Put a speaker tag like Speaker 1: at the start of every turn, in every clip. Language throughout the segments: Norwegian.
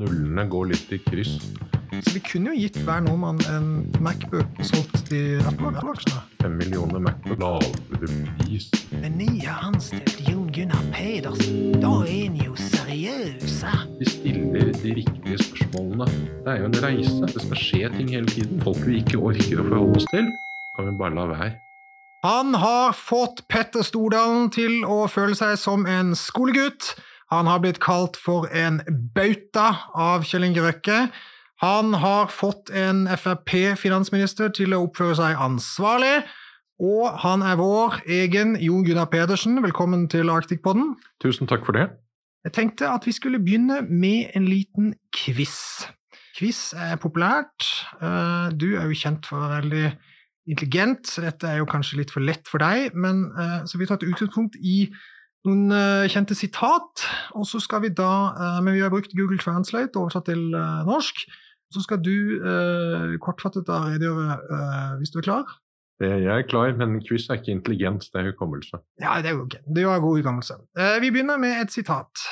Speaker 1: Nullene går litt i kryss.
Speaker 2: Så vi kunne jo gitt hver nordmann en Macbook solgt til Apple-aksjene.
Speaker 1: Fem millioner Mac på lavere pris.
Speaker 2: Med har anstilt Jon Gunnar Pedersen. Da er en jo seriøse.
Speaker 1: Vi stiller de riktige spørsmålene. Det er jo en reise. Det skal skje ting hele tiden. Folk vi ikke orker å forholde oss til, kan vi bare la være.
Speaker 2: Han har fått Petter Stordalen til å føle seg som en skolegutt. Han har blitt kalt for en bauta av Kjell Inge Røkke. Han har fått en Frp-finansminister til å oppføre seg ansvarlig. Og han er vår egen Jon Gunnar Pedersen. Velkommen til Arktikpodden.
Speaker 1: Tusen takk for det.
Speaker 2: Jeg tenkte at vi skulle begynne med en liten quiz. Quiz er populært. Eh, du er jo kjent for å være veldig intelligent, så dette er jo kanskje litt for lett for deg. Men eh, så vi har tatt utgangspunkt i noen uh, kjente sitat, og så skal vi da uh, Men vi har brukt Google Translate, oversatt til uh, norsk. Så skal du kortfattet da redegjøre, hvis du er klar?
Speaker 1: Jeg er klar, men quiz er ikke intelligens, det er hukommelse.
Speaker 2: Ja, det er jo ok. Det var god hukommelse. vi begynner med et sitat.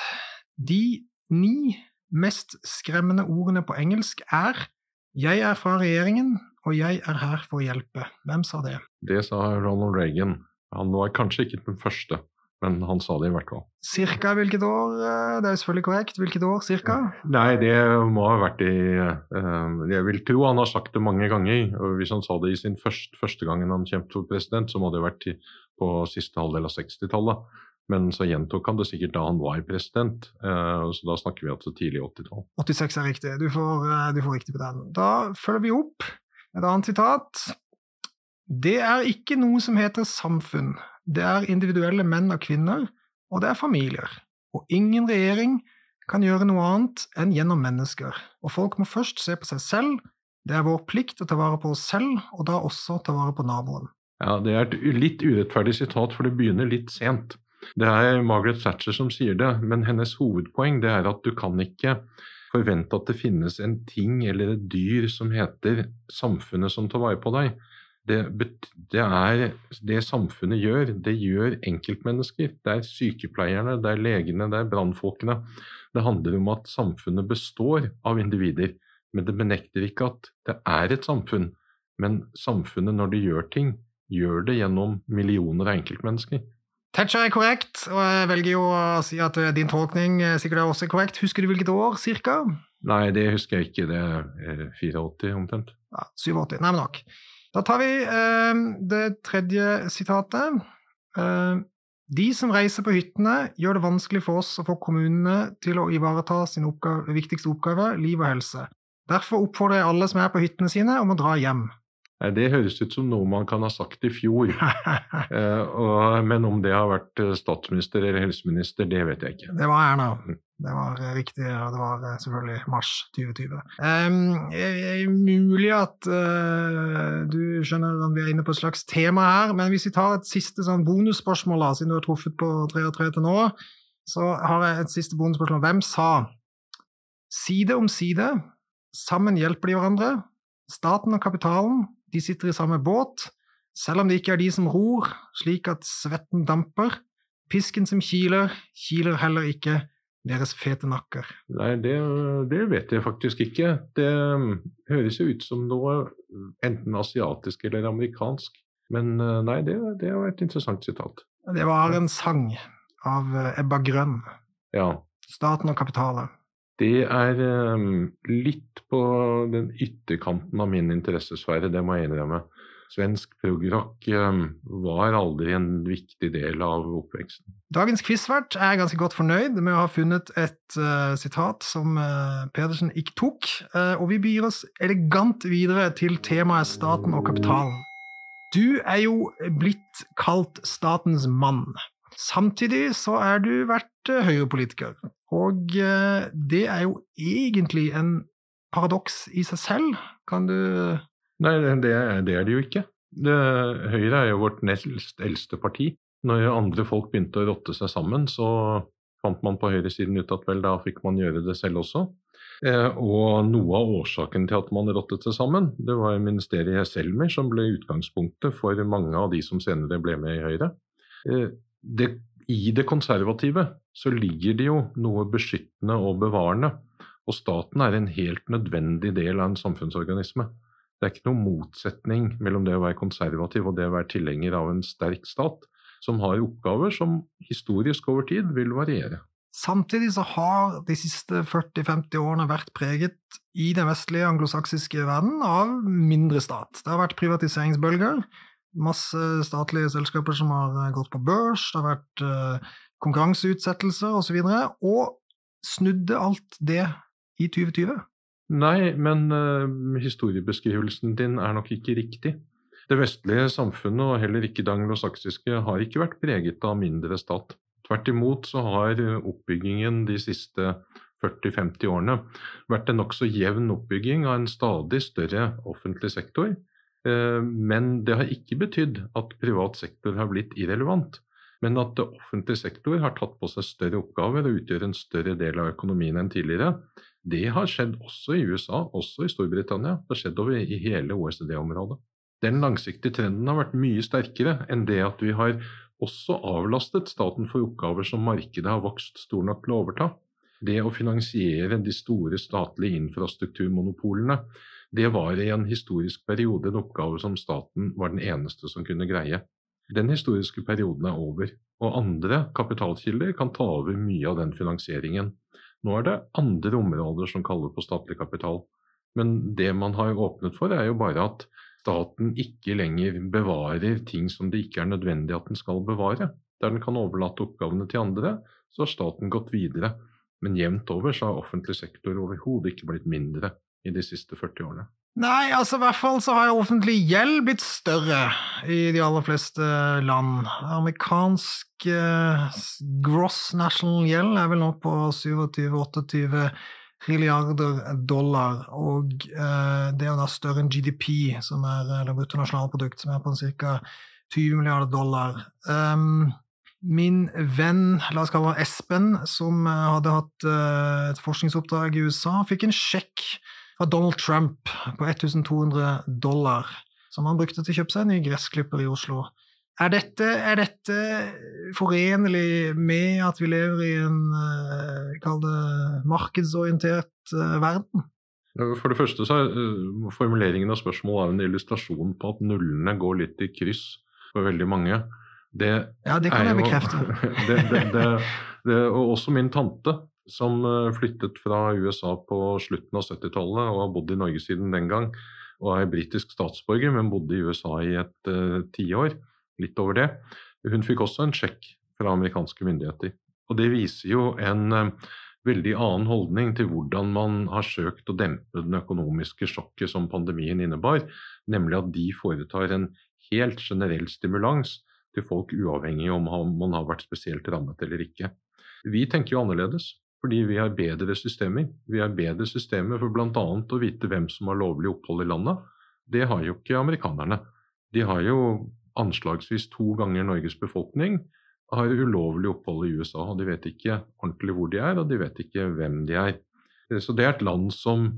Speaker 2: De ni mest skremmende ordene på engelsk er 'Jeg er fra regjeringen, og jeg er her for å hjelpe'. Hvem sa det?
Speaker 1: Det sa Ronald Reagan. Han var kanskje ikke den første. Men han sa det i hvert fall.
Speaker 2: Cirka hvilket år? Eh, det er jo selvfølgelig korrekt. Hvilket år cirka?
Speaker 1: Nei, det må ha vært i uh, Jeg vil tro han har sagt det mange ganger. og Hvis han sa det i sin første, første gangen han kjempet for president, så må det ha vært på siste halvdel av 60-tallet. Men så gjentok han det sikkert da han var president. Uh, så da snakker vi altså tidlig 80-tall.
Speaker 2: 86 er riktig. Du får, du får riktig på den. Da følger vi opp et annet sitat. Det er ikke noe som heter samfunn. Det er individuelle menn og kvinner, og det er familier. Og ingen regjering kan gjøre noe annet enn gjennom mennesker. Og folk må først se på seg selv. Det er vår plikt å ta vare på oss selv, og da også ta vare på naboen.
Speaker 1: Ja, Det er et litt urettferdig sitat, for det begynner litt sent. Det er Margaret Thatcher som sier det, men hennes hovedpoeng det er at du kan ikke forvente at det finnes en ting eller et dyr som heter samfunnet som tar vare på deg det, det, er det samfunnet gjør, det gjør enkeltmennesker. Det er sykepleierne, det er legene, det er brannfolkene. Det handler om at samfunnet består av individer. Men det benekter ikke at det er et samfunn. Men samfunnet, når det gjør ting, gjør det gjennom millioner av enkeltmennesker.
Speaker 2: Thatcher er korrekt, og jeg velger jo å si at din tolkning sikkert er også korrekt. Husker du hvilket år, cirka?
Speaker 1: Nei, det husker jeg ikke. Det er 84 omtrent.
Speaker 2: Ja, 87. Nei, men nok. Da tar vi eh, det tredje sitatet. Eh, de som reiser på hyttene, gjør det vanskelig for oss å få kommunene til å ivareta sin oppgave, viktigste oppgave, liv og helse. Derfor oppfordrer jeg alle som er på hyttene sine, om å dra hjem.
Speaker 1: Det høres ut som noe man kan ha sagt i fjor. eh, og, men om det har vært eh, statsminister eller helseminister, det vet jeg ikke.
Speaker 2: Det var Erna. Det var eh, riktig, og det var eh, selvfølgelig mars 2020. Um, er, mulig at uh, du skjønner at vi er inne på et slags tema her, men hvis vi tar et siste sånn bonusspørsmål, siden du har truffet på tre og tre til nå, så har jeg et siste bonusspørsmål. Hvem sa side om side, sammen hjelper de hverandre, staten og kapitalen, de sitter i samme båt, selv om det ikke er de som ror, slik at svetten damper, pisken som kiler, kiler heller ikke deres fete nakker?
Speaker 1: Nei, det, det, vet jeg faktisk ikke. Det um, høres jo ut som noe enten asiatisk eller amerikansk. Men uh, nei, det, det var et interessant sitat.
Speaker 2: Det var en sang av uh, Ebba Grønn.
Speaker 1: Ja.
Speaker 2: 'Staten og kapitalet'.
Speaker 1: Det er um, litt på den ytterkanten av min interessesfære, det må jeg innrømme svensk progrock ehm, var aldri en viktig del av oppveksten.
Speaker 2: Dagens quizvert er ganske godt fornøyd med å ha funnet et uh, sitat som uh, Pedersen ikke tok, uh, og vi byr oss elegant videre til temaet staten og kapitalen. Du er jo blitt kalt statens mann. Samtidig så er du vært høyrepolitiker, og det er jo egentlig en paradoks i seg selv. Kan du
Speaker 1: Nei, det, det er det jo ikke. Det, Høyre er jo vårt nest eldste parti. Når andre folk begynte å rotte seg sammen, så fant man på høyresiden ut at vel, da fikk man gjøre det selv også. Eh, og noe av årsaken til at man rottet seg sammen, det var ministeriet Selmer som ble utgangspunktet for mange av de som senere ble med i Høyre. Eh, det, I det konservative så ligger det jo noe beskyttende og bevarende. Og staten er en helt nødvendig del av en samfunnsorganisme. Det er ikke noen motsetning mellom det å være konservativ og det å være tilhenger av en sterk stat, som har oppgaver som historisk over tid vil variere.
Speaker 2: Samtidig så har de siste 40-50 årene vært preget i den vestlige anglosaksiske verden av mindre stat. Det har vært privatiseringsbølger, masse statlige selskaper som har gått på børs, det har vært uh, konkurranseutsettelser osv. Og, så og snudde alt det i 2020?
Speaker 1: Nei, men uh, historiebeskrivelsen din er nok ikke riktig. Det vestlige samfunnet, og heller ikke det anglosaksiske, har ikke vært preget av mindre stat. Tvert imot så har oppbyggingen de siste 40-50 årene vært en nokså jevn oppbygging av en stadig større offentlig sektor. Uh, men det har ikke betydd at privat sektor har blitt irrelevant men at det offentlige sektor har tatt på seg større oppgaver og utgjør en større del av økonomien enn tidligere. Det har skjedd også i USA, også i Storbritannia. Det har skjedd over i hele OECD-området. Den langsiktige trenden har vært mye sterkere enn det at vi har også avlastet staten for oppgaver som markedet har vokst stor nok til å overta. Det å finansiere de store statlige infrastrukturmonopolene, det var i en historisk periode en oppgave som staten var den eneste som kunne greie. Den historiske perioden er over, og andre kapitalkilder kan ta over mye av den finansieringen. Nå er det andre områder som kaller på statlig kapital. Men det man har åpnet for, er jo bare at staten ikke lenger bevarer ting som det ikke er nødvendig at den skal bevare. Der den kan overlate oppgavene til andre, så har staten gått videre. Men jevnt over så har offentlig sektor overhodet ikke blitt mindre i de siste 40 årene.
Speaker 2: Nei, altså i hvert fall så har offentlig gjeld blitt større i de aller fleste land. Amerikansk eh, gross national gjeld er vel nå på 27-28 trilliarder dollar, og eh, det er jo da større enn GDP, som er eller bruttonasjonalprodukt, som er på ca. 20 milliarder dollar. Um, min venn, la oss kalle han Espen, som eh, hadde hatt uh, et forskningsoppdrag i USA, fikk en sjekk fra Donald Trump på 1200 dollar, som han brukte til å kjøpe seg en ny gressklipper i Oslo. Er dette, er dette, forenlig med at vi lever i en uh, kall det markedsorientert uh, verden?
Speaker 1: For det første så er uh, formuleringen av spørsmålet en illustrasjon på at nullene går litt i kryss for veldig mange.
Speaker 2: Det ja, det kan jeg jo, bekrefte.
Speaker 1: det, det, det, og også min tante som eh, flyttet fra USA på slutten av 70-tallet og har bodd i Norge siden den gang. Og er britisk statsborger, men bodde i USA i et uh, tiår. Litt over det. Hun fikk også en sjekk fra amerikanske myndigheter. Og det viser jo en uh, veldig annen holdning til hvordan man har søkt å dempe den økonomiske sjokket som pandemien innebar, nemlig at de foretar en helt generell stimulans til folk uavhengig om man har vært spesielt rammet eller ikke. Vi tenker jo annerledes. Fordi vi har bedre systemer. Vi har bedre systemer for bl.a. å vite hvem som har lovlig opphold i landet. Det har jo ikke amerikanerne. De har jo anslagsvis to ganger Norges befolkning har ulovlig opphold i USA. og De vet ikke ordentlig hvor de er, og de vet ikke hvem de er. Så det er et land som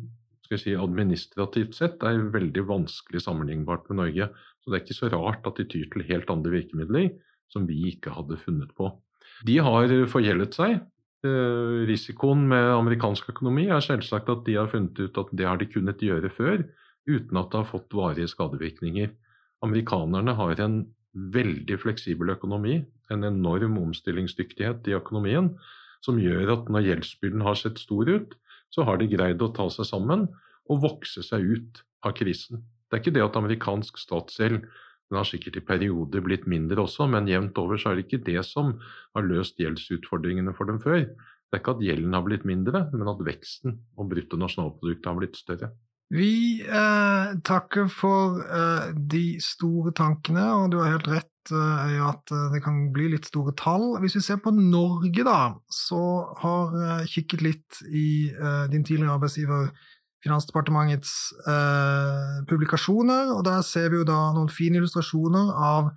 Speaker 1: skal jeg si, administrativt sett er veldig vanskelig sammenlignbart med Norge. Så det er ikke så rart at de tyr til helt andre virkemidler som vi ikke hadde funnet på. De har forgjeldet seg. Eh, risikoen med amerikansk økonomi er selvsagt at de har funnet ut at det har de kunnet gjøre før, uten at det har fått varige skadevirkninger. Amerikanerne har en veldig fleksibel økonomi, en enorm omstillingsdyktighet i økonomien, som gjør at når gjeldsbyrden har sett stor ut, så har de greid å ta seg sammen og vokse seg ut av krisen. Det er ikke det at amerikansk statsgjeld den har sikkert i perioder blitt mindre også, men jevnt over så er det ikke det som har løst gjeldsutfordringene for dem før. Det er ikke at gjelden har blitt mindre, men at veksten og bruttonasjonalproduktet har blitt større.
Speaker 2: Vi eh, takker for eh, de store tankene, og du har helt rett eh, at eh, det kan bli litt store tall. Hvis vi ser på Norge, da, så har jeg kikket litt i eh, din tidligere arbeidsgiver Finansdepartementets eh, publikasjoner, og der ser vi jo da noen fine illustrasjoner av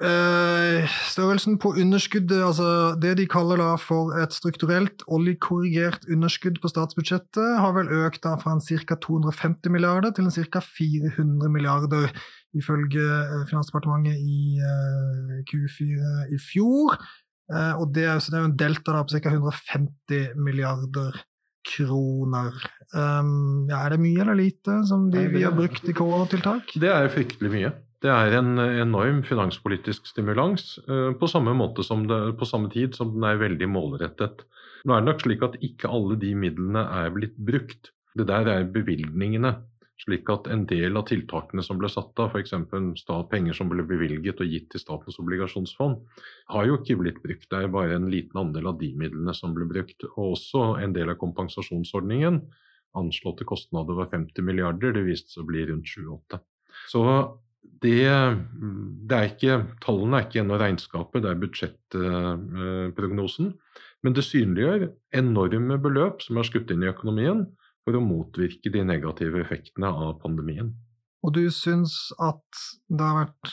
Speaker 2: eh, størrelsen på underskuddet, altså det de kaller da for et strukturelt oljekorrigert underskudd på statsbudsjettet, har vel økt da fra en ca. 250 milliarder til en ca. 400 milliarder, ifølge eh, Finansdepartementet i eh, Q4 i fjor. Eh, og det er, det er jo en delta da på ca. 150 milliarder kroner. Um, ja, er det mye eller lite som de, vi har brukt i koronatiltak?
Speaker 1: Det er fryktelig mye. Det er en enorm finanspolitisk stimulans uh, på samme, måte som det, på samme tid som den er veldig målrettet. Nå er det nok slik at ikke alle de midlene er blitt brukt. Det der er bevilgningene. Slik at en del av tiltakene som ble satt av, f.eks. penger som ble bevilget og gitt til Statens obligasjonsfond, har jo ikke blitt brukt. Det er bare en liten andel av de midlene som ble brukt. Og også en del av kompensasjonsordningen. Anslåtte kostnader var 50 milliarder, det viste seg å bli rundt 7-8. Så det, det, er ikke, Tallene er ikke ennå regnskapet, det er budsjettprognosen. Men det synliggjør enorme beløp som er skutt inn i økonomien for å motvirke de negative effektene av pandemien.
Speaker 2: Og du syns at det har vært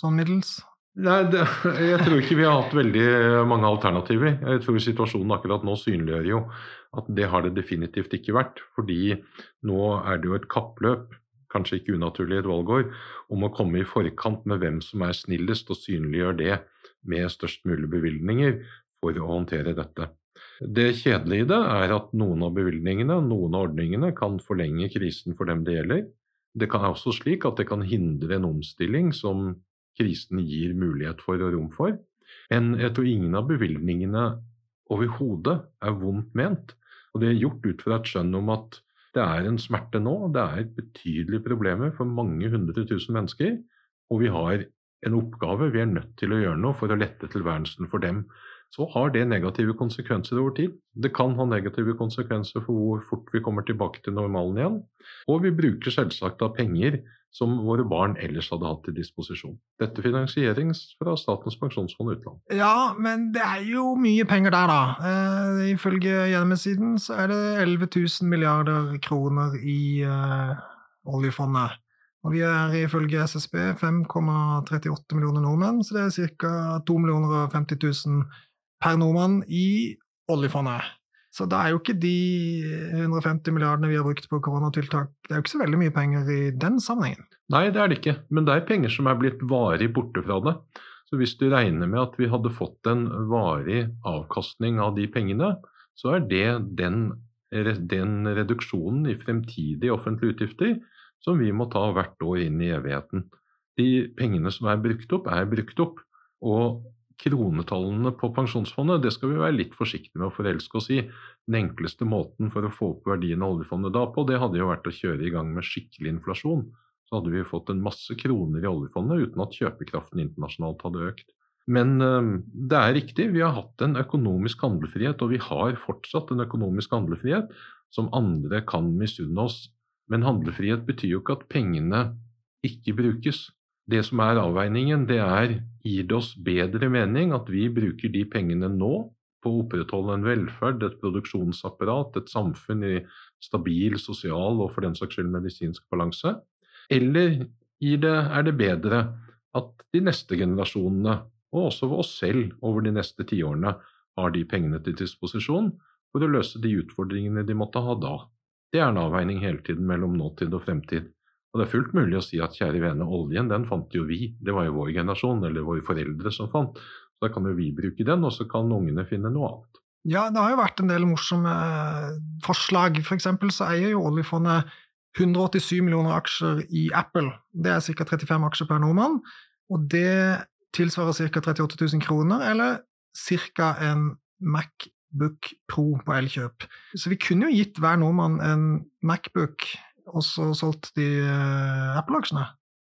Speaker 2: sånn middels?
Speaker 1: Nei, det, jeg tror ikke vi har hatt veldig mange alternativer. Jeg tror situasjonen akkurat nå synliggjør jo at det har det definitivt ikke vært. Fordi nå er det jo et kappløp, kanskje ikke unaturlig et valgår, om å komme i forkant med hvem som er snillest, og synliggjør det med størst mulig bevilgninger for å håndtere dette. Det kjedelige i det er at noen av bevilgningene, noen av ordningene, kan forlenge krisen for dem det gjelder. Det kan være også slik at det kan hindre en omstilling som krisen gir mulighet for og rom for. Men jeg tror ingen av bevilgningene overhodet er vondt ment. Og det er gjort ut fra et skjønn om at det er en smerte nå, det er betydelige problemer for mange hundre tusen mennesker, og vi har en oppgave, vi er nødt til å gjøre noe for å lette tilværelsen for dem så har det negative konsekvenser over tid. Det kan ha negative konsekvenser for hvor fort vi kommer tilbake til normalen igjen. Og vi bruker selvsagt av penger som våre barn ellers hadde hatt til disposisjon. Dette finansierings fra Statens pensjonsfond utland.
Speaker 2: Ja, men det er jo mye penger der, da. Eh, ifølge hjemmesiden så er det 11 000 milliarder kroner i eh, oljefondet. Og vi er ifølge SSB 5,38 millioner nordmenn, så det er ca. 2 50 000 per nordmann i oljefondet. Så da er jo ikke de 150 milliardene vi har brukt på koronatiltak, det er jo ikke så veldig mye penger i den sammenhengen.
Speaker 1: Nei, det er det ikke, men det er penger som er blitt varig borte fra det. Så hvis du regner med at vi hadde fått en varig avkastning av de pengene, så er det den, den reduksjonen i fremtidige offentlige utgifter som vi må ta hvert år inn i evigheten. De pengene som er brukt opp, er brukt opp. Og kronetallene på pensjonsfondet, det skal vi være litt forsiktige med å forelske oss i. Den enkleste måten for å få opp verdien av oljefondet da på, det hadde jo vært å kjøre i gang med skikkelig inflasjon. Så hadde vi fått en masse kroner i oljefondet uten at kjøpekraften internasjonalt hadde økt. Men øh, det er riktig, vi har hatt en økonomisk handlefrihet, og vi har fortsatt en økonomisk handlefrihet som andre kan misunne oss. Men handlefrihet betyr jo ikke at pengene ikke brukes. Det som er avveiningen, det er gir det oss bedre mening at vi bruker de pengene nå på å opprettholde en velferd, et produksjonsapparat, et samfunn i stabil sosial og for den saks skyld medisinsk balanse? Eller det, er det bedre at de neste generasjonene, og også oss selv over de neste tiårene, har de pengene til disposisjon for å løse de utfordringene de måtte ha da? Det er en avveining hele tiden mellom nåtid og fremtid. Og det er fullt mulig å si at kjære vene, oljen den fant jo vi, det var jo vår generasjon eller våre foreldre som fant. Så da kan jo vi bruke den, og så kan ungene finne noe annet.
Speaker 2: Ja, det har jo vært en del morsomme eh, forslag. For eksempel så eier jo oljefondet 187 millioner aksjer i Apple. Det er ca. 35 aksjer per nordmann, og det tilsvarer ca. 38 000 kroner, eller ca. en Macbook Pro på Elkjøp. Så vi kunne jo gitt hver nordmann en Macbook og så solgt de uh, Apple-aksjene.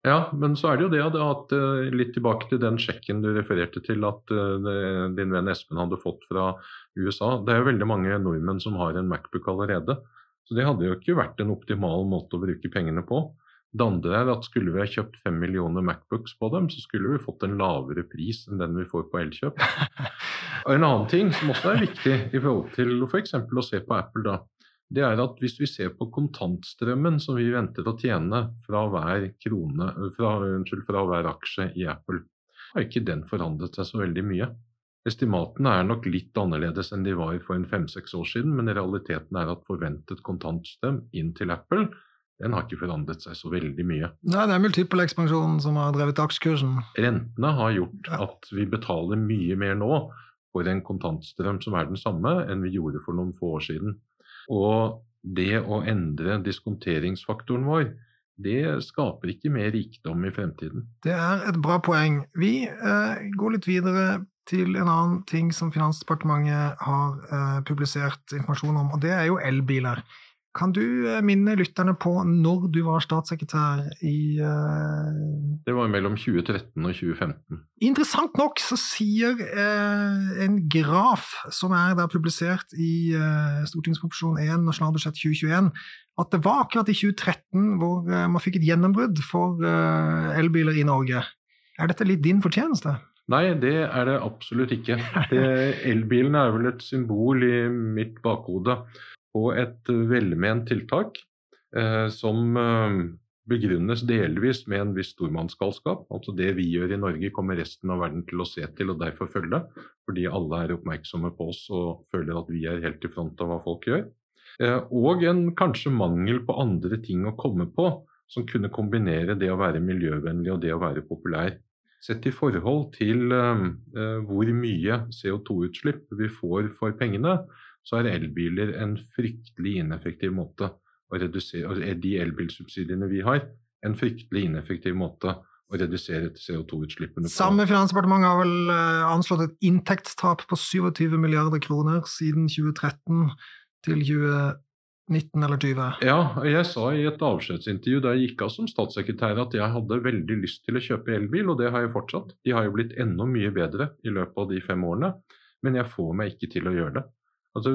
Speaker 1: Ja, men så er det jo det at uh, litt tilbake til den sjekken du refererte til at uh, din venn Espen hadde fått fra USA. Det er jo veldig mange nordmenn som har en Macbook allerede. Så det hadde jo ikke vært en optimal måte å bruke pengene på. Det andre er at skulle vi ha kjøpt fem millioner Macbooks på dem, så skulle vi fått en lavere pris enn den vi får på Elkjøp. Og en annen ting som også er viktig i forhold til f.eks. å se på Apple, da det er at hvis vi ser på kontantstrømmen som vi venter å tjene fra hver, krone, fra, unnskyld, fra hver aksje i Apple, har ikke den forandret seg så veldig mye. Estimatene er nok litt annerledes enn de var for en fem-seks år siden, men realiteten er at forventet kontantstrøm inn til Apple den har ikke forandret seg så veldig mye.
Speaker 2: Nei, Det er multipelekspansjonen som har drevet aksjekursen.
Speaker 1: Rentene har gjort at vi betaler mye mer nå for en kontantstrøm som er den samme, enn vi gjorde for noen få år siden. Og det å endre diskonteringsfaktoren vår, det skaper ikke mer rikdom i fremtiden.
Speaker 2: Det er et bra poeng. Vi eh, går litt videre til en annen ting som Finansdepartementet har eh, publisert informasjon om, og det er jo elbiler. Kan du eh, minne lytterne på når du var statssekretær i uh...
Speaker 1: Det var mellom 2013 og 2015.
Speaker 2: Interessant nok så sier uh, en graf som er der publisert i uh, stortingsproposisjon 1 nasjonalbudsjett 2021, at det var akkurat i 2013 hvor man fikk et gjennombrudd for elbiler i Norge. Er dette litt din fortjeneste?
Speaker 1: Nei, det er det absolutt ikke. elbilen er vel et symbol i mitt bakhode på et velment tiltak eh, som eh, begrunnes delvis med en viss stormannsgalskap. Altså det vi gjør i Norge, kommer resten av verden til å se til og derfor følge, fordi alle er oppmerksomme på oss og føler at vi er helt i front av hva folk gjør. Eh, og en kanskje mangel på andre ting å komme på som kunne kombinere det å være miljøvennlig og det å være populær. Sett i forhold til uh, hvor mye CO2-utslipp vi får for pengene, så er elbiler en fryktelig ineffektiv måte å redusere De elbilsubsidiene vi har, en fryktelig ineffektiv måte å redusere CO2-utslippene på.
Speaker 2: Samme finansdepartement har vel uh, anslått et inntektstap på 27 milliarder kroner siden 2013 til 2019 eller 20?
Speaker 1: Ja, jeg sa i et avskjedsintervju da jeg gikk av som statssekretær at jeg hadde veldig lyst til å kjøpe elbil, og det har jeg fortsatt. De har jo blitt enda mye bedre i løpet av de fem årene, men jeg får meg ikke til å gjøre det. Altså,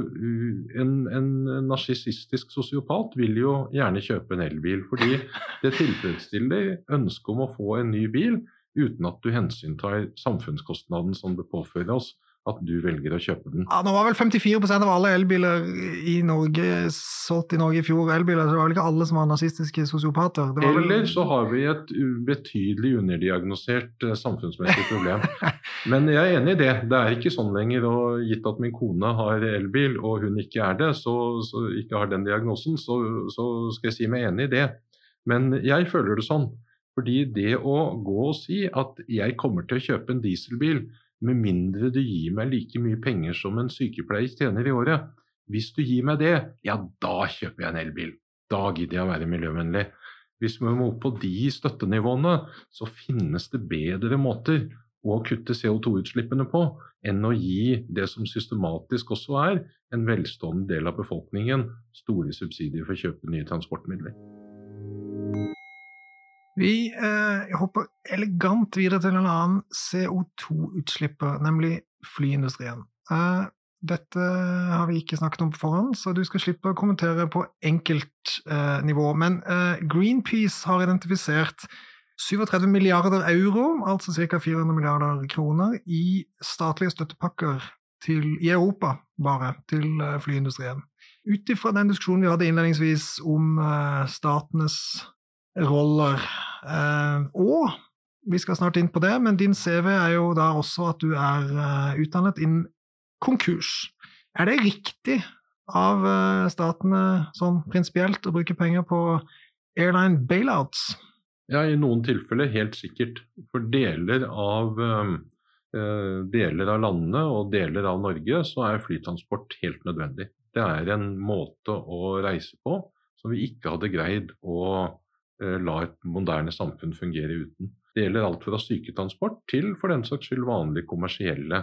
Speaker 1: en, en narsissistisk sosiopat vil jo gjerne kjøpe en elbil, fordi det tilfredsstiller ønsket om å få en ny bil uten at du hensyntar samfunnskostnaden som det påfører oss at du velger å kjøpe den.
Speaker 2: Ja, Nå var vel 54% av alle elbiler i Norge solgt i Norge i fjor elbiler, så det var vel ikke alle som var nazistiske sosiopater?
Speaker 1: Vel... Eller så har vi et betydelig underdiagnosert uh, samfunnsmessig problem. Men jeg er enig i det. Det er ikke sånn lenger. Og gitt at min kone har elbil, og hun ikke er det, så, så ikke har den diagnosen, så, så skal jeg si meg enig i det. Men jeg føler det sånn. Fordi det å gå og si at jeg kommer til å kjøpe en dieselbil med mindre du gir meg like mye penger som en sykepleier tjener i året. Hvis du gir meg det, ja da kjøper jeg en elbil. Da gidder jeg å være miljøvennlig. Hvis vi må opp på de støttenivåene, så finnes det bedre måter å kutte CO2-utslippene på enn å gi det som systematisk også er en velstående del av befolkningen, store subsidier for å kjøpe nye transportmidler.
Speaker 2: Vi eh, hopper elegant videre til en annen CO2-utslipper, nemlig flyindustrien. Eh, dette har vi ikke snakket om på forhånd, så du skal slippe å kommentere på enkeltnivå. Eh, Men eh, Greenpeace har identifisert 37 milliarder euro, altså ca. 400 milliarder kroner, i statlige støttepakker til, i Europa bare, til eh, flyindustrien. Ut ifra den diskusjonen vi hadde innledningsvis om eh, statenes roller. Eh, og vi skal snart inn på det, men din CV er jo da også at du er eh, utdannet innen konkurs. Er det riktig av eh, statene sånn prinsipielt å bruke penger på airline bailouts?
Speaker 1: Ja, i noen tilfeller helt sikkert. For deler av, deler av landene og deler av Norge så er flytransport helt nødvendig. Det er en måte å reise på som vi ikke hadde greid å la et moderne samfunn fungere uten. Det gjelder alt fra syketransport til for den saks skyld vanlige kommersielle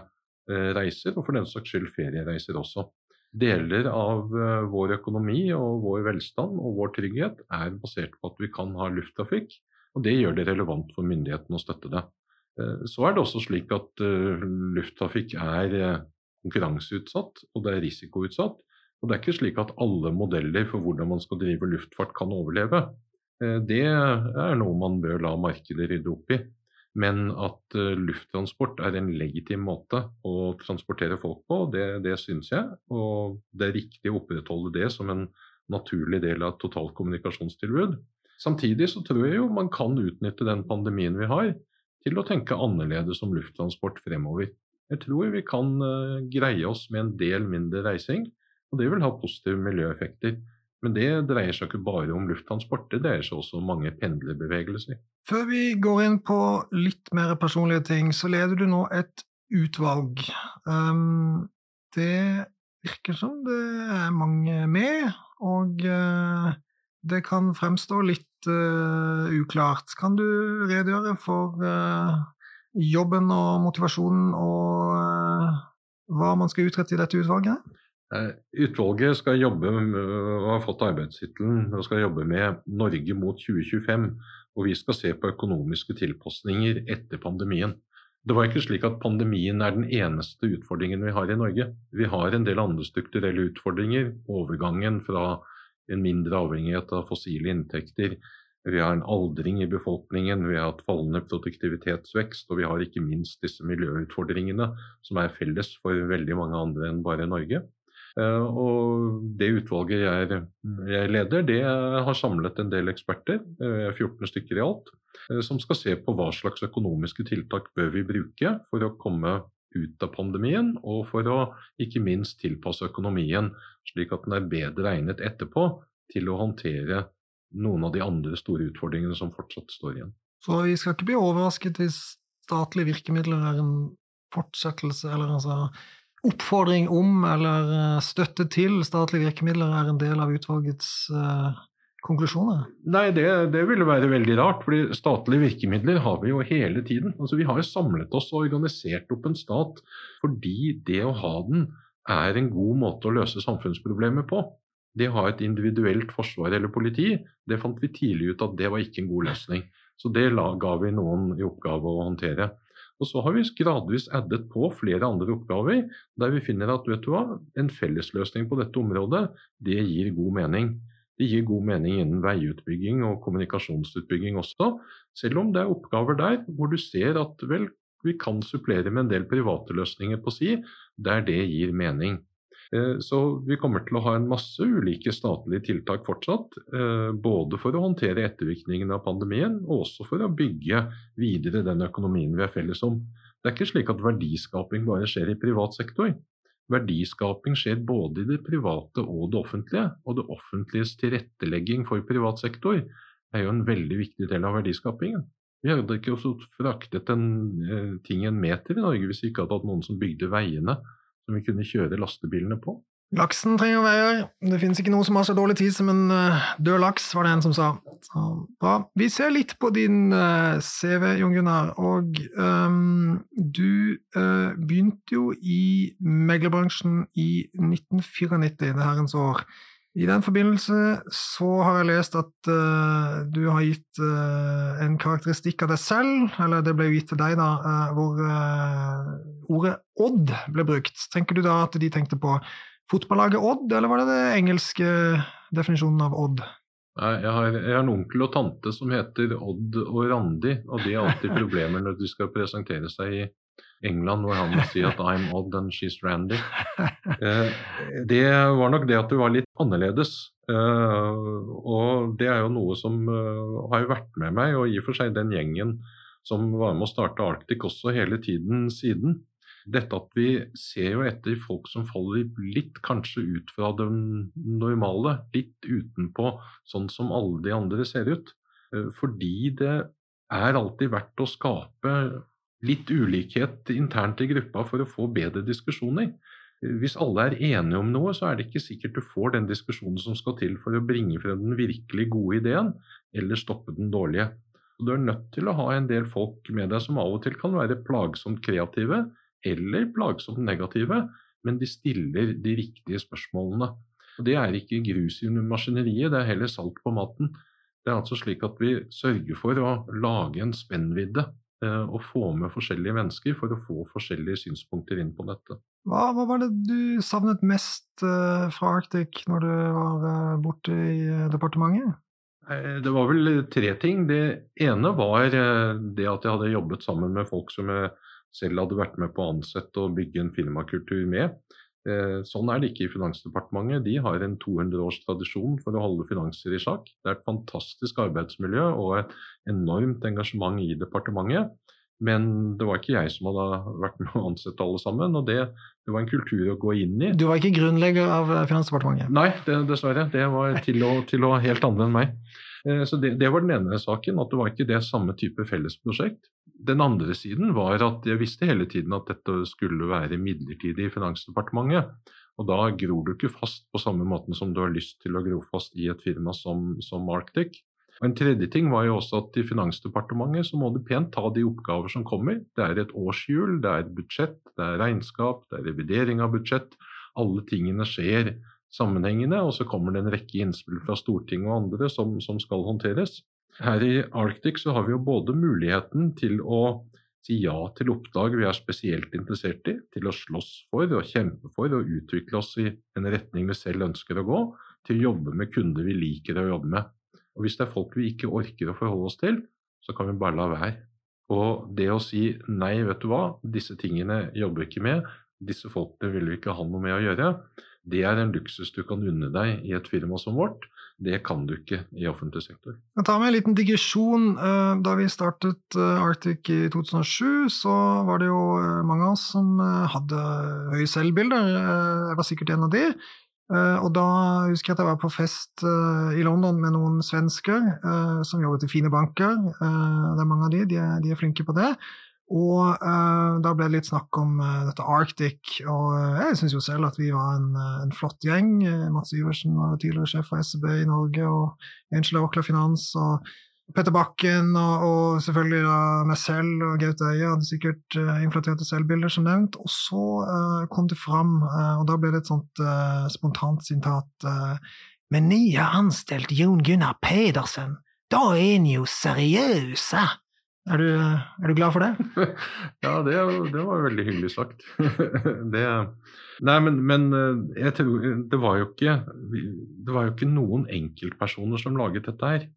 Speaker 1: eh, reiser, og for den saks skyld feriereiser også. Deler av eh, vår økonomi og vår velstand og vår trygghet er basert på at vi kan ha lufttrafikk, og det gjør det relevant for myndighetene å støtte det. Så er det også slik at lufttrafikk er konkurranseutsatt, og det er risikoutsatt. Og det er ikke slik at alle modeller for hvordan man skal drive luftfart kan overleve. Eh, det er noe man bør la markedet rydde opp i. Men at eh, lufttransport er en legitim måte å transportere folk på, det, det syns jeg. Og det er riktig å opprettholde det som en naturlig del av et totalt kommunikasjonstilbud. Samtidig så tror jeg jo man kan utnytte den pandemien vi har, til å tenke annerledes om lufttransport fremover. Jeg tror vi kan uh, greie oss med en del mindre reising, og det vil ha positive miljøeffekter. Men det dreier seg ikke bare om lufttransport, det dreier seg også om mange pendlerbevegelser.
Speaker 2: Før vi går inn på litt mer personlige ting, så leder du nå et utvalg. Um, det virker som det er mange med, og uh, det kan fremstå litt uh, uklart. Kan du redegjøre for uh, jobben og motivasjonen og hva man skal utrette i dette utvalget?
Speaker 1: Utvalget skal jobbe har fått arbeidstittelen og skal jobbe med Norge mot 2025. Og vi skal se på økonomiske tilpasninger etter pandemien. Det var ikke slik at pandemien er den eneste utfordringen vi har i Norge. Vi har en del andre strukturelle utfordringer. Overgangen fra en mindre avhengighet av fossile inntekter. Vi har en aldring i befolkningen, vi har hatt fallende produktivitetsvekst, og vi har ikke minst disse miljøutfordringene som er felles for veldig mange andre enn bare Norge. Eh, og det utvalget jeg, jeg leder, det har samlet en del eksperter, 14 eh, stykker i alt, eh, som skal se på hva slags økonomiske tiltak bør vi bruke for å komme ut av pandemien, og for å ikke minst tilpasse økonomien slik at den er bedre egnet etterpå til å håndtere noen av de andre store utfordringene som fortsatt står igjen.
Speaker 2: Så vi skal ikke bli overrasket hvis statlige virkemidler er en fortsettelse, eller altså oppfordring om eller eh, støtte til statlige virkemidler er en del av utvalgets uh, konklusjoner?
Speaker 1: Nei, det, det, ville være veldig rart. fordi statlige virkemidler har vi jo hele tiden. Altså, vi har jo samlet oss og organisert opp en stat fordi det å ha den er en god måte å løse samfunnsproblemer på. Det å ha et individuelt forsvar eller politi, det fant vi tidlig ut at det var ikke en god løsning. Så det ga vi noen i oppgave å håndtere. Og så har vi gradvis addet på flere andre oppgaver der vi finner at vet du hva, en fellesløsning på dette området, det gir god mening. Det gir god mening innen veiutbygging og kommunikasjonsutbygging også, selv om det er oppgaver der hvor du ser at vel, vi kan supplere med en del private løsninger på si, der det gir mening. Eh, så vi kommer til å ha en masse ulike statlige tiltak fortsatt. Eh, både for å håndtere ettervirkningene av pandemien, og også for å bygge videre den økonomien vi er felles om. Det er ikke slik at verdiskaping bare skjer i privat sektor. Verdiskaping skjer både i det private og det offentlige. Og det offentliges tilrettelegging for privat sektor er jo en veldig viktig del av verdiskapingen. Vi hadde ikke også fraktet en eh, ting en meter i Norge hvis vi ikke hadde hatt noen som bygde veiene som vi kunne kjøre lastebilene på.
Speaker 2: Laksen trenger veier. Det finnes ikke noe som har så dårlig tid som en uh, død laks, var det en som sa. Så, bra. Vi ser litt på din uh, CV, Jon Gunnar, og um, du uh, begynte jo i meglerbransjen i 1994, det herrens år. I den forbindelse så har jeg lest at uh, du har gitt uh, en karakteristikk av deg selv, eller det ble jo gitt til deg, da, uh, hvor ordet Odd ble brukt. Tenker du da at de tenkte på fotballaget Odd, eller var det den engelske definisjonen av Odd?
Speaker 1: Nei, jeg har, jeg har, en onkel og tante som heter Odd og Randi, og de har alltid problemer når de skal presentere seg i England, hvor han sier at 'I'm odd and she's Randy'. Eh, det var nok det at du var litt annerledes. Eh, og det er jo noe som eh, har vært med meg, og i og for seg den gjengen som var med å starte Arctic også hele tiden siden. Dette at vi ser jo etter folk som faller litt kanskje ut fra det normale, litt utenpå sånn som alle de andre ser ut. Fordi det er alltid verdt å skape litt ulikhet internt i gruppa for å få bedre diskusjoner. Hvis alle er enige om noe, så er det ikke sikkert du får den diskusjonen som skal til for å bringe frem den virkelig gode ideen, eller stoppe den dårlige. Du er nødt til å ha en del folk med deg som av og til kan være plagsomt kreative, eller plagsomt negative, men de stiller de riktige spørsmålene. Og Det er ikke grus i maskineriet, det er heller salt på maten. Det er altså slik at vi sørger for å lage en spennvidde å få med forskjellige mennesker for å få forskjellige synspunkter inn på dette.
Speaker 2: Hva, hva var det du savnet mest uh, fra Arctic når du var uh, borte i departementet?
Speaker 1: Det var vel tre ting. Det ene var det at jeg hadde jobbet sammen med folk som jeg selv hadde vært med på å ansette og bygge en firmakultur med. Eh, sånn er det ikke i Finansdepartementet. De har en 200 års tradisjon for å holde finanser i sjakk. Det er et fantastisk arbeidsmiljø og et enormt engasjement i departementet. Men det var ikke jeg som hadde vært med å ansette alle sammen, og det, det var en kultur å gå inn i.
Speaker 2: Du var ikke grunnlegger av Finansdepartementet?
Speaker 1: Nei, det, dessverre. Det var til å, til å helt andre enn meg. Eh, så det, det, var den ene saken, at det var ikke det samme type fellesprosjekt. Den andre siden var at jeg visste hele tiden at dette skulle være midlertidig i Finansdepartementet. Og da gror du ikke fast på samme måten som du har lyst til å gro fast i et firma som, som Arctic. Og En tredje ting var jo også at i Finansdepartementet så må du pent ta de oppgaver som kommer. Det er et årshjul, det er et budsjett, det er regnskap, det er revidering av budsjett. Alle tingene skjer sammenhengende, og så kommer det en rekke innspill fra Stortinget og andre som, som skal håndteres. Her i Arctic så har vi jo både muligheten til å si ja til oppdrag vi er spesielt interessert i, til å slåss for og kjempe for og utvikle oss i en retning vi selv ønsker å gå, til å jobbe med kunder vi liker å jobbe med. Og Hvis det er folk vi ikke orker å forholde oss til, så kan vi bare la være. Og det å si nei, vet du hva, disse tingene jobber ikke med, disse folkene vil vi ikke ha noe med å gjøre, det er en luksus du kan unne deg i et firma som vårt. Det kan du ikke i offentlig sektor.
Speaker 2: Jeg tar med en liten digresjon. Eh, da vi startet eh, Arctic i 2007, så var det jo eh, mange av oss som hadde høye selvbilder. Jeg var sikkert en av de. Og da husker jeg at jeg var på fest i London med noen svensker som jobbet i fine banker. Det er mange av de, de er, de er flinke på det. Og uh, da ble det litt snakk om uh, dette Arctic, og uh, jeg syns jo selv at vi var en, en flott gjeng. Mats Iversen var tidligere sjef for SEB i Norge, og Angela Aukla Finans, og Petter Bakken, og, og selvfølgelig da meg selv og Gaute Øie hadde sikkert inflaterte selvbilder, som nevnt. Og så kom det fram, og da ble det et sånt spontant sitat Men ni har anstilt Jon Gunnar Pedersen, da er en jo seriøse! Er du, er du, glad for det?
Speaker 1: ja, det, det, var veldig hyggelig sagt. det, nei, men, men eh, tror, det, var ikke, det var jo ikke noen enkeltpersoner som laget dette her.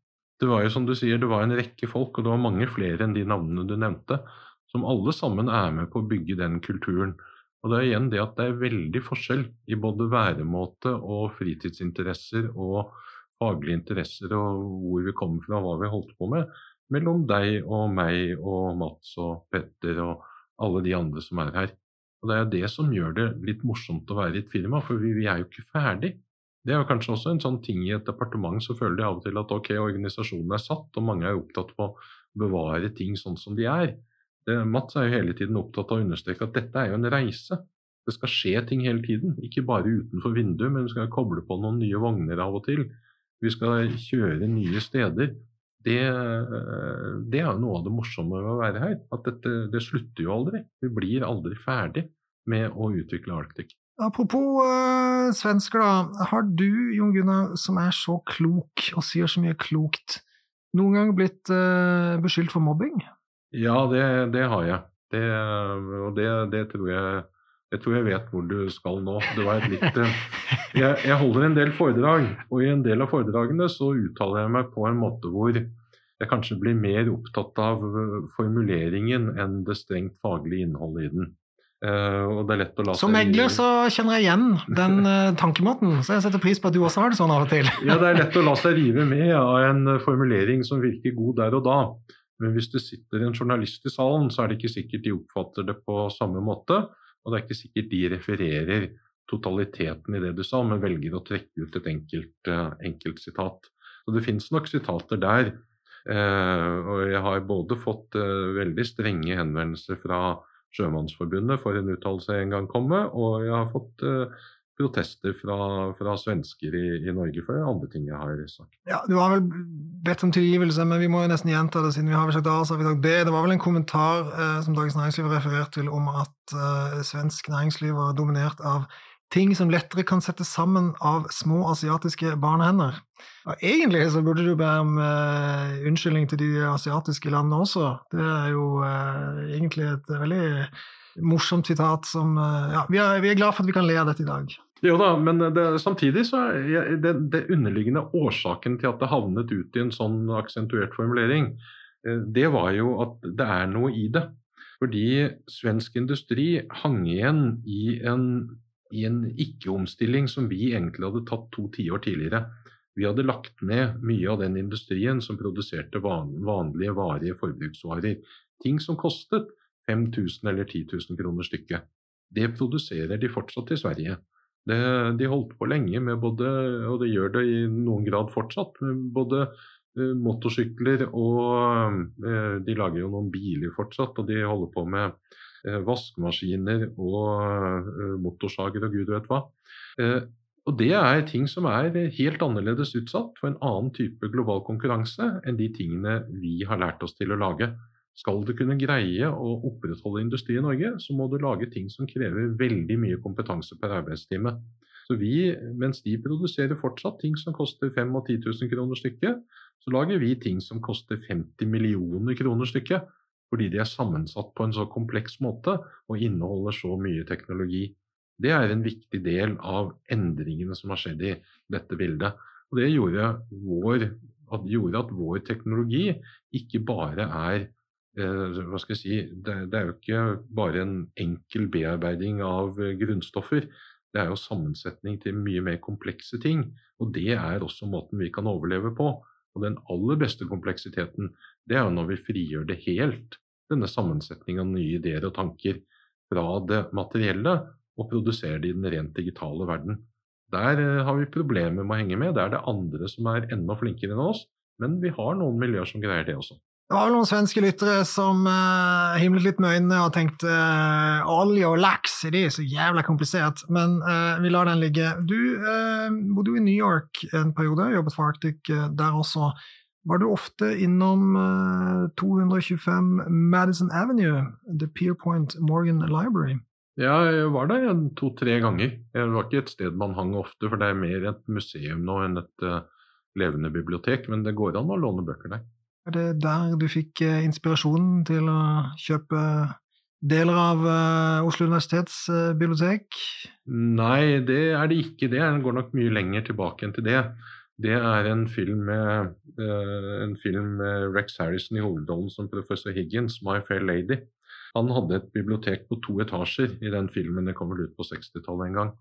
Speaker 1: Det var jo som du sier, det var en rekke folk, og det var mange flere enn de navnene du nevnte, som alle sammen er med på å bygge den kulturen. Og det er igjen det at det er veldig forskjell i både væremåte og fritidsinteresser og faglige interesser og hvor vi kommer fra og hva vi holdt på med mellom deg og meg og Mats og Petter og alle de andre som er her. Og Det er det som gjør det litt morsomt å være i et firma, for vi, vi er jo ikke ferdig. Det er jo kanskje også en sånn ting i et departement, så føler de av og til at ok, organisasjonen er satt, og mange er opptatt på å bevare ting sånn som de er. Det, Mats er jo hele tiden opptatt av å understreke at dette er jo en reise. Det skal skje ting hele tiden, ikke bare utenfor vinduet, men vi skal koble på noen nye vogner av og til. Vi skal kjøre nye steder det, eh, det, er jo noe av det morsomme ved å være her. At dette, det slutter jo aldri. Vi blir aldri ferdig med å utvikle Arctic.
Speaker 2: Apropos uh, svensker, da. Har du, Jon Gunnar, som er så klok og sier så mye klokt, noen gang blitt uh, beskyldt for mobbing?
Speaker 1: Ja, det, det har jeg. Det, og det, det tror jeg jeg tror jeg vet hvor du skal nå. Litt, jeg, jeg, holder en del foredrag, og i en del av foredragene så uttaler jeg meg på en måte hvor jeg kanskje blir mer opptatt av formuleringen enn det strengt faglige innholdet i den. Uh,
Speaker 2: Som megler så kjenner jeg igjen den uh, tankemåten, så jeg setter pris på at du også har det sånn av og til.
Speaker 1: ja, det er lett å la seg rive med av en formulering som virker god der og da. Men hvis det sitter en journalist i salen, så er det ikke sikkert de oppfatter det på samme måte. Og det er ikke sikkert de refererer totaliteten i det du sa, men velger å trekke ut et enkelt, uh, enkelt sitat. Så det finnes nok sitater der. Uh, og jeg har både fått uh, veldig strenge henvendelser fra Sjømannsforbundet for en uttalelse jeg en gang kom med, og jeg har fått protester fra, fra svensker i, i, Norge for andre ting jeg har sagt.
Speaker 2: Ja, Du har vel bedt om tilgivelse, men vi må jo nesten gjenta det siden vi har sagt A, så har vi sagt B. Det var vel en kommentar eh, som Dagens Næringsliv refererte til om at eh, svensk næringsliv var dominert av ting som lettere kan settes sammen av små asiatiske barnehender. Og egentlig så burde du be om eh, unnskyldning til de asiatiske landene også. Det er jo uh, egentlig et veldig morsomt sitat som uh, Ja, vi er, vi er glad for at vi kan le av dette i dag.
Speaker 1: Jo da, men det, samtidig så er det, det, underliggende årsaken til at det havnet ut i en sånn aksentuert formulering, eh, det var jo at det er noe i det. Fordi svensk industri hang igjen i en, en ikke-omstilling som vi egentlig hadde tatt to tiår tidligere. Vi hadde lagt ned mye av den industrien som produserte vanlige, varige forbruksvarer. Ting som kostet 5000 eller 10 000 kroner stykket. Det produserer de fortsatt i Sverige. Det, de holdt på lenge med både, og det gjør det i noen grad fortsatt, både uh, motorsykler og uh, De lager jo noen biler fortsatt, og de holder på med vaskemaskiner og motorsager og gud vet hva. Og Det er ting som er helt annerledes utsatt for en annen type global konkurranse enn de tingene vi har lært oss til å lage. Skal du kunne greie å opprettholde industri i Norge, så må du lage ting som krever veldig mye kompetanse per arbeidstime. Så vi, Mens de produserer fortsatt ting som koster 5 og 10 000 kroner stykket, så lager vi ting som koster 50 millioner kroner stykket. Fordi de er sammensatt på en så kompleks måte og inneholder så mye teknologi. Det er en viktig del av endringene som har skjedd i dette bildet. Og det gjorde, vår, gjorde at vår teknologi ikke bare er hva skal jeg si, det, det, er jo ikke bare en enkel bearbeiding av grunnstoffer. Det er jo sammensetning til mye mer komplekse ting. Og det er også måten vi kan overleve på. Og den aller beste kompleksiteten, det er jo når vi frigjør det helt, denne sammensetningen av nye ideer og tanker, fra det materielle og produserer det i den rent digitale verden. Der eh, har vi problemer med å henge med. Det er det andre som er enda flinkere enn oss, men vi har noen miljøer som greier det også.
Speaker 2: Det var vel noen svenske lyttere som uh, himlet litt med øynene og tenkte uh, olje og laks det er så jævla komplisert, men uh, vi lar den ligge. Du bodde jo i New York en periode, jobbet for Arctic der også. Var du ofte innom 225 Madison Avenue, The Pierpoint Morgan Library?
Speaker 1: Ja, jeg var der to-tre ganger. Det var ikke et sted man hang ofte, for det er mer et museum nå enn et levende bibliotek, men det går an å låne bøker der.
Speaker 2: Er det der du fikk eh, inspirasjonen til å kjøpe deler av uh, Oslo universitets uh, bibliotek?
Speaker 1: Nei, det er det ikke. Det går nok mye lenger tilbake enn til det. Det er en film med, en film med Rex Harrison i hovedrollen som professor Higgins, 'My Fair Lady'. Han hadde et bibliotek på to etasjer i den filmen. Det kom vel ut på 60-tallet en gang.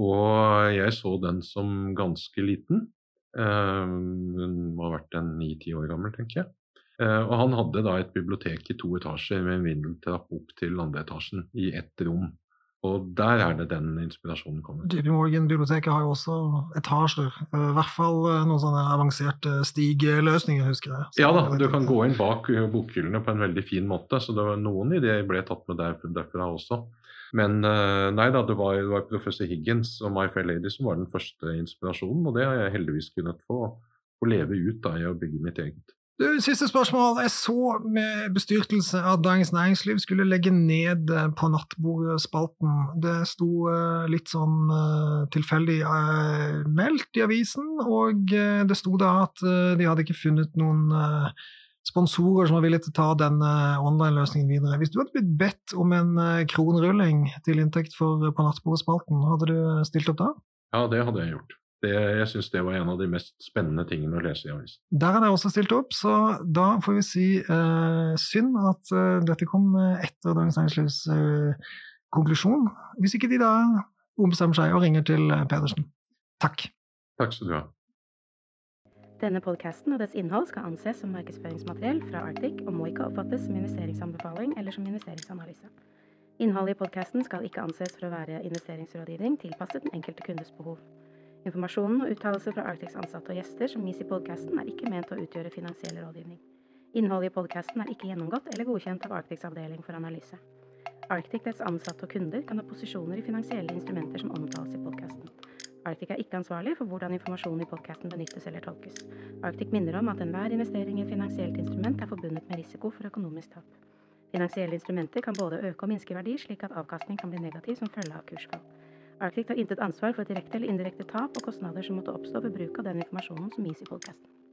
Speaker 1: og jeg så den som ganske liten. Eh, hun må ha vært en ni-ti år gammel, tenker jeg. Eh, og han hadde da et bibliotek i to etasjer med en vindeltrapp opp til andre etasjen i ett rom. Og der er det den inspirasjonen kommer.
Speaker 2: JP Morgan-biblioteket har jo også etasjer. Eh, I hvert fall noen sånne avanserte stigeløsninger, husker jeg.
Speaker 1: Så ja da, du kan gå inn bak bokhyllene på en veldig fin måte. Så det var noen ideer ble tatt med derfra også. Men eh, nei da, det var, det var, professor Higgins og My Fair Lady som var den første inspirasjonen, og det har jeg heldigvis kunnet få, få leve ut da, i å bygge mitt eget.
Speaker 2: Du, siste spørsmål. Jeg så med bestyrtelse at Dagens Næringsliv skulle legge ned eh, på nattbordspalten. Det sto uh, litt sånn tilfeldig meldt i avisen, og det sto da at de hadde ikke funnet noen sponsorer som har villige til å ta denne online-løsningen videre. Hvis du hadde blitt bedt om en eh, kronrulling til inntekt for På nattbordet-spalten, hadde du stilt opp da?
Speaker 1: Ja, det hadde jeg gjort. Det, jeg syns det var en av de mest spennende tingene å lese i avisen.
Speaker 2: Der hadde jeg også stilt opp, så da får vi si eh, synd at eh, dette kom etter Dagens Næringslivs eh, konklusjon. Hvis ikke de da ombestemmer seg og ringer til eh, Pedersen. Takk.
Speaker 1: Takk skal du ha.
Speaker 3: Denne podkasten og dets innhold skal anses som markedsføringsmateriell fra Arctic og må ikke oppfattes som investeringsanbefaling eller som investeringsanalyse. Innholdet i podkasten skal ikke anses for å være investeringsrådgivning tilpasset den enkelte kundes behov. Informasjonen og uttalelser fra Arctics ansatte og gjester som gis i podkasten, er ikke ment å utgjøre finansiell rådgivning. Innholdet i podkasten er ikke gjennomgått eller godkjent av Arctics avdeling for analyse. Arctic, dets ansatte og kunder kan ha posisjoner i finansielle instrumenter som omtales i podkasten. Arctic er ikke ansvarlig for hvordan informasjonen i podkasten benyttes eller tolkes. Arctic minner om at enhver investering i et finansielt instrument er forbundet med risiko for økonomisk tap. Finansielle instrumenter kan både øke og minske verdi, slik at avkastning kan bli negativ som følge av kursfall. Arctic tar intet ansvar for direkte eller indirekte tap og kostnader som måtte oppstå ved bruk av den informasjonen som gis i podkasten.